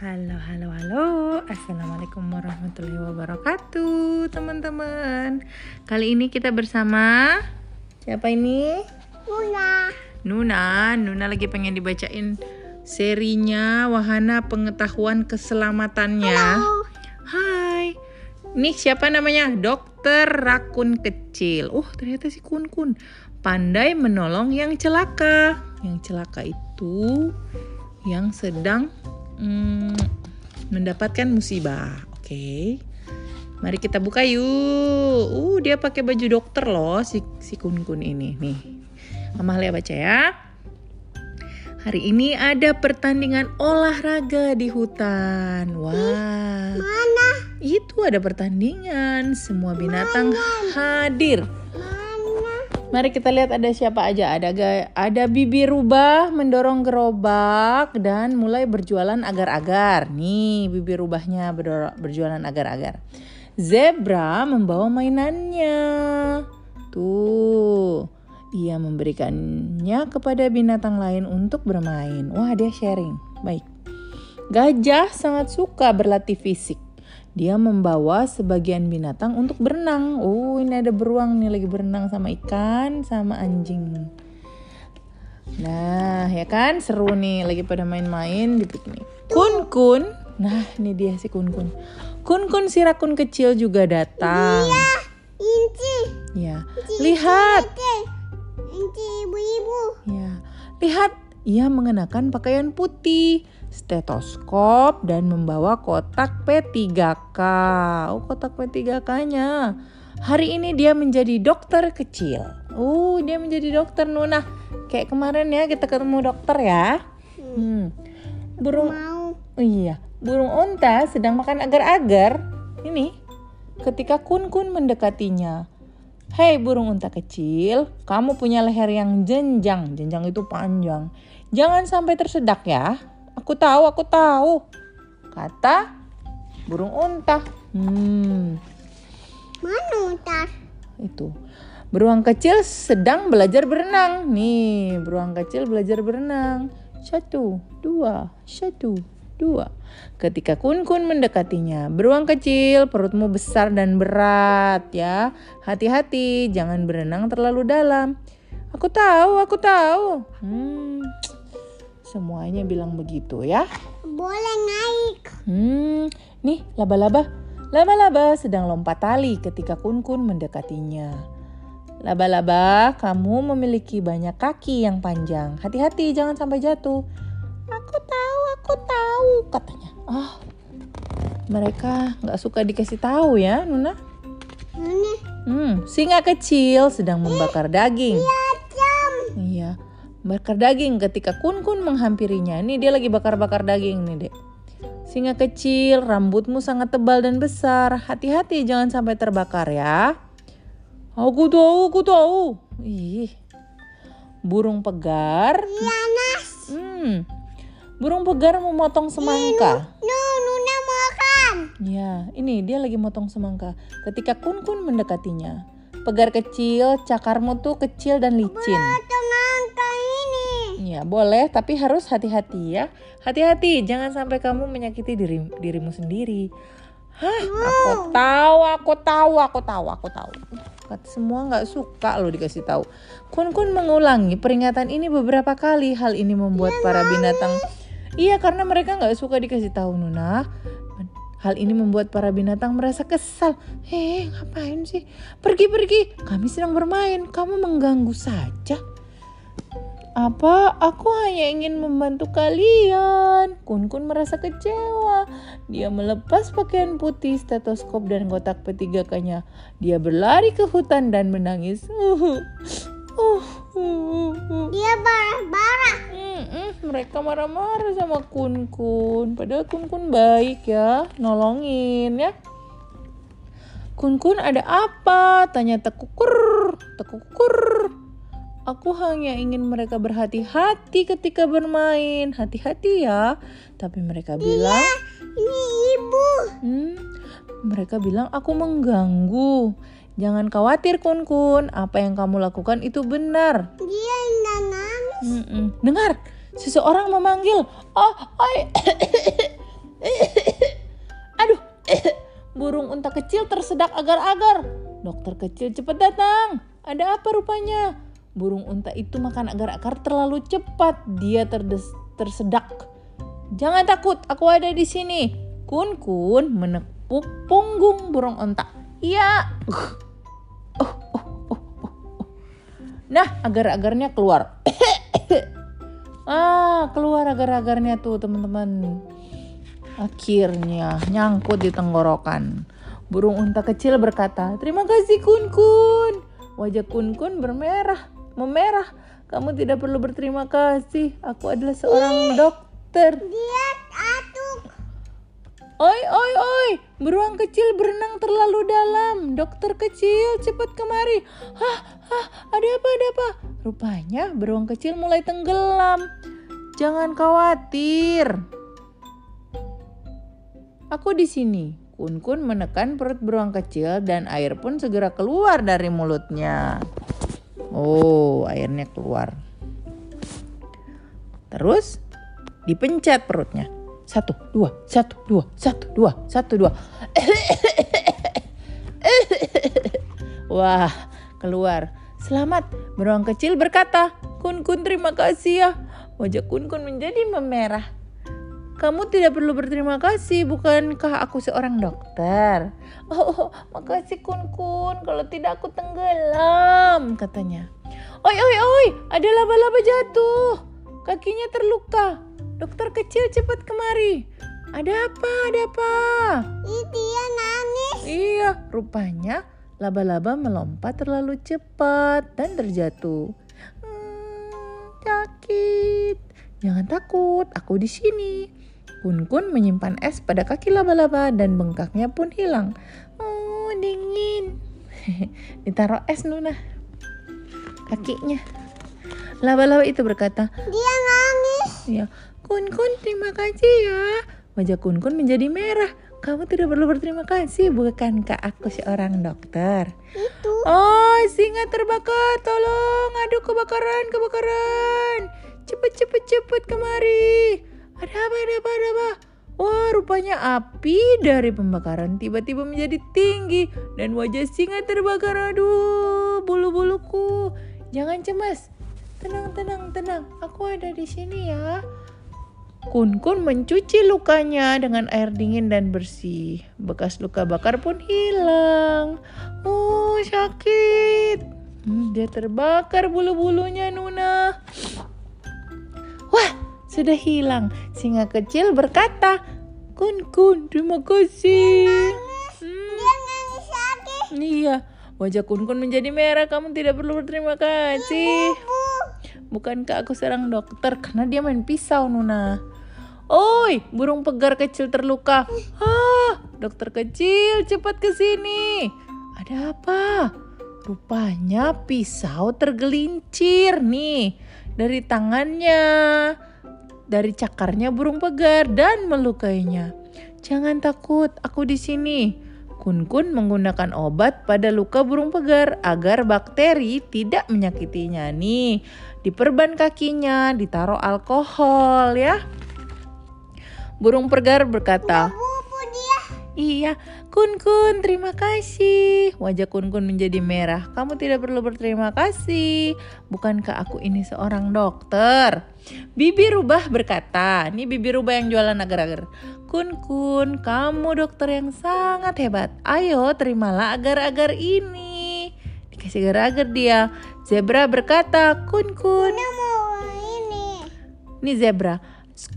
Halo, halo, halo. Assalamualaikum warahmatullahi wabarakatuh, teman-teman. Kali ini kita bersama siapa ini? Muna. Nuna. Nuna lagi pengen dibacain serinya Wahana Pengetahuan Keselamatannya. Halo. Hai. Nih siapa namanya? Dokter Rakun Kecil. Oh, ternyata si Kun Kun. Pandai menolong yang celaka. Yang celaka itu yang sedang hmm, mendapatkan musibah. Oke. Mari kita buka yuk. Uh, dia pakai baju dokter loh si si Kun Kun ini. Nih. Amalia baca ya. Hari ini ada pertandingan olahraga di hutan. Wah. Mana? Itu ada pertandingan. Semua binatang hadir. Mari kita lihat ada siapa aja. Ada ada bibi rubah mendorong gerobak dan mulai berjualan agar-agar. Nih bibi rubahnya berjualan agar-agar. Zebra membawa mainannya. Tuh. Ia memberikannya kepada binatang lain untuk bermain. Wah, dia sharing. Baik. Gajah sangat suka berlatih fisik. Dia membawa sebagian binatang untuk berenang. Oh, ini ada beruang nih lagi berenang sama ikan sama anjing. Nah, ya kan seru nih lagi pada main-main di piknik. Kun kun. Nah, ini dia si kun kun. Kun kun si rakun kecil juga datang. Inci. Ya. Lihat. Inci. Inci ibu-ibu. Ya. Lihat, ia mengenakan pakaian putih, stetoskop dan membawa kotak P3K. Oh, kotak P3K-nya. Hari ini dia menjadi dokter kecil. Oh, dia menjadi dokter Nuna. Kayak kemarin ya kita ketemu dokter ya. Hmm. Burung Mau. Oh iya, burung unta sedang makan agar-agar. Ini, ketika kun-kun mendekatinya. Hei burung unta kecil, kamu punya leher yang jenjang. Jenjang itu panjang. Jangan sampai tersedak ya. Aku tahu, aku tahu. Kata burung unta. Hmm, Mana utar? itu. Beruang kecil sedang belajar berenang. Nih, beruang kecil belajar berenang. Satu, dua, satu, dua. Ketika kun-kun mendekatinya, beruang kecil, perutmu besar dan berat ya. Hati-hati, jangan berenang terlalu dalam. Aku tahu, aku tahu. Hmm, semuanya bilang begitu ya. Boleh naik. Hmm, nih laba-laba. Laba-laba sedang lompat tali ketika kun-kun mendekatinya. Laba-laba, kamu memiliki banyak kaki yang panjang. Hati-hati, jangan sampai jatuh. Aku tahu, aku tahu, katanya. Ah, mereka nggak suka dikasih tahu ya, Nuna. Mana? Hmm, singa kecil sedang membakar daging. Jam. Iya, bakar daging ketika kun-kun menghampirinya. Nih dia lagi bakar-bakar daging nih, Dek. Singa kecil, rambutmu sangat tebal dan besar. Hati-hati jangan sampai terbakar ya. Aku tahu, aku tahu. Ih. Burung pegar. Yanas. Hmm. Burung pegar memotong semangka. No, Nuna makan. Ya, ini dia lagi motong semangka. Ketika kun-kun mendekatinya. Pegar kecil, cakarmu tuh kecil dan licin. Ini. Ya boleh, tapi harus hati-hati ya. Hati-hati, jangan sampai kamu menyakiti diri, dirimu sendiri. Hah, aku tahu, aku tahu, aku tahu, aku tahu. Semua nggak suka loh dikasih tahu. Kun Kun mengulangi peringatan ini beberapa kali. Hal ini membuat para binatang, iya karena mereka nggak suka dikasih tahu Nuna. Hal ini membuat para binatang merasa kesal. Hei, ngapain sih? Pergi, pergi. Kami sedang bermain. Kamu mengganggu saja. Apa? Aku hanya ingin membantu kalian. Kun Kun merasa kecewa. Dia melepas pakaian putih, stetoskop, dan kotak P3K-nya. Dia berlari ke hutan dan menangis. Uh, uh, uh, uh. Dia barah-barah. Mm-mm, mereka marah-marah sama Kun Kun. Padahal Kun Kun baik ya, nolongin ya. Kun Kun ada apa? Tanya Tekukur. Tekukur. Aku hanya ingin mereka berhati-hati ketika bermain. Hati-hati ya. Tapi mereka bilang, Ini ibu. hmm, mereka bilang aku mengganggu. Jangan khawatir Kun Kun. Apa yang kamu lakukan itu benar. Dia nangis. Mm-mm. Dengar, seseorang memanggil. Oh, oi. burung unta kecil tersedak agar-agar. Dokter kecil cepat datang. Ada apa rupanya? Burung unta itu makan agar-agar terlalu cepat. Dia terdes tersedak. Jangan takut, aku ada di sini. Kun Kun menepuk punggung burung unta. Iya. Oh, oh, oh, oh, oh. Nah, agar-agarnya keluar. ah, keluar agar-agarnya tuh, teman-teman. Akhirnya nyangkut di tenggorokan. Burung unta kecil berkata, "Terima kasih Kun Kun." Wajah Kun Kun bermerah, memerah. Kamu tidak perlu berterima kasih. Aku adalah seorang dokter. Dia atuk. Oi, oi, oi, beruang kecil berenang terlalu dalam. Dokter kecil, cepat kemari. Hah, hah, ada apa, ada apa? Rupanya beruang kecil mulai tenggelam. Jangan khawatir. Aku di sini. Kun Kun menekan perut beruang kecil dan air pun segera keluar dari mulutnya. Oh, airnya keluar. Terus dipencet perutnya. Satu, dua, satu, dua, satu, dua, satu, dua. Wah, keluar. Selamat, beruang kecil berkata. Kun Kun terima kasih ya. Wajah Kun Kun menjadi memerah. Kamu tidak perlu berterima kasih, bukankah aku seorang dokter? Oh, oh makasih Kun Kun, kalau tidak aku tenggelam, katanya. Oi, oi, oi, ada laba-laba jatuh. Kakinya terluka. Dokter kecil cepat kemari. Ada apa, ada apa? Ih, dia nangis. Iya, rupanya laba-laba melompat terlalu cepat dan terjatuh. Hmm, sakit. Jangan takut, aku di sini. Kun Kun menyimpan es pada kaki laba-laba dan bengkaknya pun hilang. Oh, dingin. Ditaruh es Nuna. Kakinya. Laba-laba itu berkata, Dia nangis. Ya, Kun Kun terima kasih ya. Wajah Kun Kun menjadi merah. Kamu tidak perlu berterima kasih, bukankah aku seorang dokter? Itu. Oh, singa terbakar, tolong, aduh kebakaran, kebakaran. Cepet, cepet, cepet kemari. Ada apa, ada apa, ada apa? Wah, rupanya api dari pembakaran tiba-tiba menjadi tinggi dan wajah singa terbakar. Aduh, bulu-buluku. Jangan cemas. Tenang, tenang, tenang. Aku ada di sini ya. Kun Kun mencuci lukanya dengan air dingin dan bersih. Bekas luka bakar pun hilang. Oh, sakit. Hmm, dia terbakar bulu-bulunya, Nuna. Sudah hilang. Singa kecil berkata, Kun Kun, terima kasih. Hmm, Dia nangis lagi. iya, wajah Kun Kun menjadi merah. Kamu tidak perlu berterima kasih. Bu. Bukankah aku seorang dokter? Karena dia main pisau, Nuna. Oi, burung pegar kecil terluka. Ah, dokter kecil, cepat ke sini. Ada apa? Rupanya pisau tergelincir nih dari tangannya, dari cakarnya burung pegar dan melukainya. Jangan takut, aku di sini. Kun Kun menggunakan obat pada luka burung pegar agar bakteri tidak menyakitinya. Nih, diperban kakinya, ditaruh alkohol ya. Burung pegar berkata. Iya, Kun Kun, terima kasih. Wajah Kun Kun menjadi merah. Kamu tidak perlu berterima kasih. Bukankah aku ini seorang dokter? Bibi Rubah berkata, ini Bibi Rubah yang jualan agar-agar. Kun Kun, kamu dokter yang sangat hebat. Ayo, terimalah agar-agar ini. Dikasih agar-agar dia. Zebra berkata, Kun Kun. Dia mau ini. Ini zebra.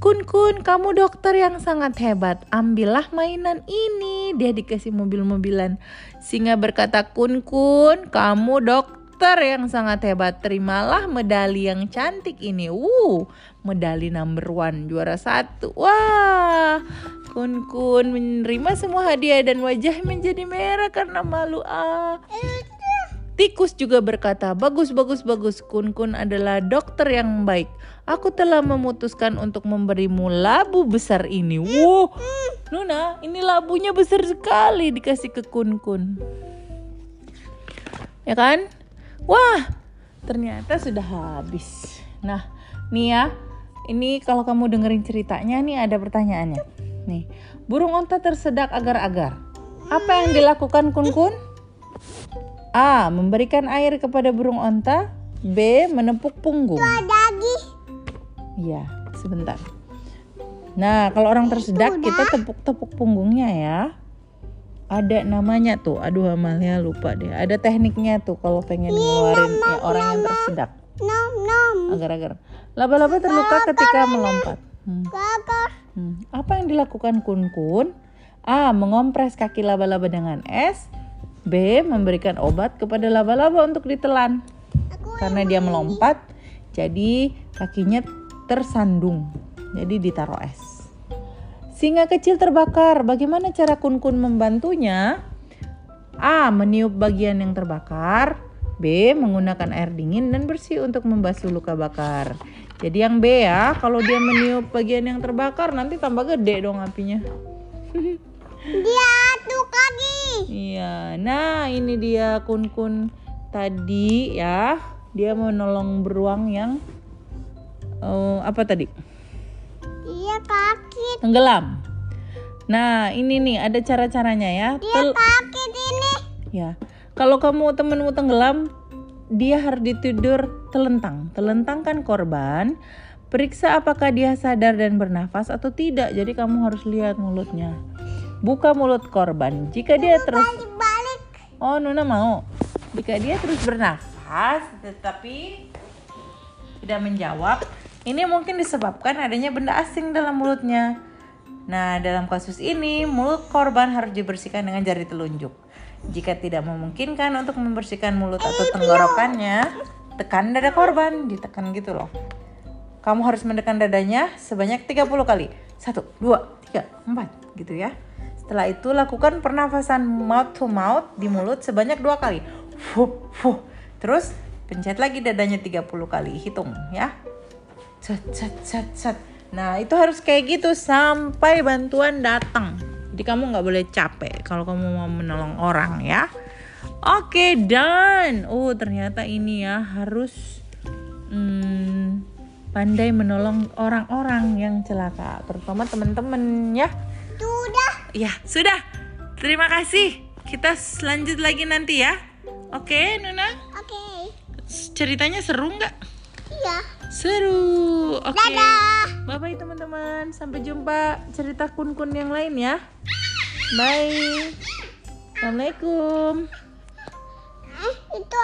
Kun Kun, kamu dokter yang sangat hebat. Ambillah mainan ini. Dia dikasih mobil-mobilan. Singa berkata, Kun Kun, kamu dokter yang sangat hebat. Terimalah medali yang cantik ini. Uh, medali number one, juara satu. Wah, Kun Kun menerima semua hadiah dan wajah menjadi merah karena malu. Ah, Tikus juga berkata, bagus, bagus, bagus. Kun Kun adalah dokter yang baik. Aku telah memutuskan untuk memberimu labu besar ini. Wow, Nuna, ini labunya besar sekali dikasih ke Kun Kun. Ya kan? Wah, ternyata sudah habis. Nah, nih ya, ini kalau kamu dengerin ceritanya nih ada pertanyaannya. Nih, burung onta tersedak agar-agar. Apa yang dilakukan kun-kun? A. Memberikan air kepada burung onta. B. Menepuk punggung. Lagi. Iya, sebentar. Nah, kalau orang tersedak kita tepuk-tepuk punggungnya ya. Ada namanya tuh. Aduh, Amalia lupa deh. Ada tekniknya tuh kalau pengen ngeluarin ya, orang yang tersedak. Nom nom. Agar-agar. Laba-laba terluka ketika melompat. Hmm. Hmm. Apa yang dilakukan kun-kun? A. Mengompres kaki laba-laba dengan es. B. Memberikan obat kepada laba-laba untuk ditelan. Karena dia melompat, jadi kakinya tersandung. Jadi ditaruh es. Singa kecil terbakar. Bagaimana cara kun-kun membantunya? A. Meniup bagian yang terbakar. B. Menggunakan air dingin dan bersih untuk membasuh luka bakar. Jadi yang B ya, kalau dia meniup bagian yang terbakar nanti tambah gede dong apinya. dia kaki. Iya, nah ini dia kun-kun tadi ya. Dia mau nolong beruang yang eh, apa tadi? Dia kaki. Tenggelam. Nah ini nih ada cara-caranya ya. Dia Tel- kaki ini. ya, kalau kamu temenmu tenggelam, dia harus ditidur telentang. Telentangkan korban. Periksa apakah dia sadar dan bernafas atau tidak. Jadi kamu harus lihat mulutnya. Buka mulut korban. Jika dia terus Balik balik. Oh, Nuna mau. Jika dia terus bernafas tetapi tidak menjawab, ini mungkin disebabkan adanya benda asing dalam mulutnya. Nah, dalam kasus ini, mulut korban harus dibersihkan dengan jari telunjuk. Jika tidak memungkinkan untuk membersihkan mulut atau tenggorokannya, tekan dada korban, ditekan gitu loh. Kamu harus mendekan dadanya sebanyak 30 kali. 1, 2, 3, 4 gitu ya. Setelah itu lakukan pernafasan mouth to mouth di mulut sebanyak dua kali. Fuh, fuh. Terus pencet lagi dadanya 30 kali. Hitung ya. Cet, cet, cet, cet. Nah itu harus kayak gitu sampai bantuan datang. Jadi kamu nggak boleh capek kalau kamu mau menolong orang ya. Oke dan oh ternyata ini ya harus hmm, pandai menolong orang-orang yang celaka, terutama teman-teman ya. Ya sudah. Terima kasih. Kita lanjut lagi nanti ya. Oke Nuna. Oke. Ceritanya seru nggak? Iya. Seru. Oke. Dadah. Bye bye teman-teman. Sampai jumpa cerita kun-kun yang lain ya. Bye. Assalamualaikum. Itu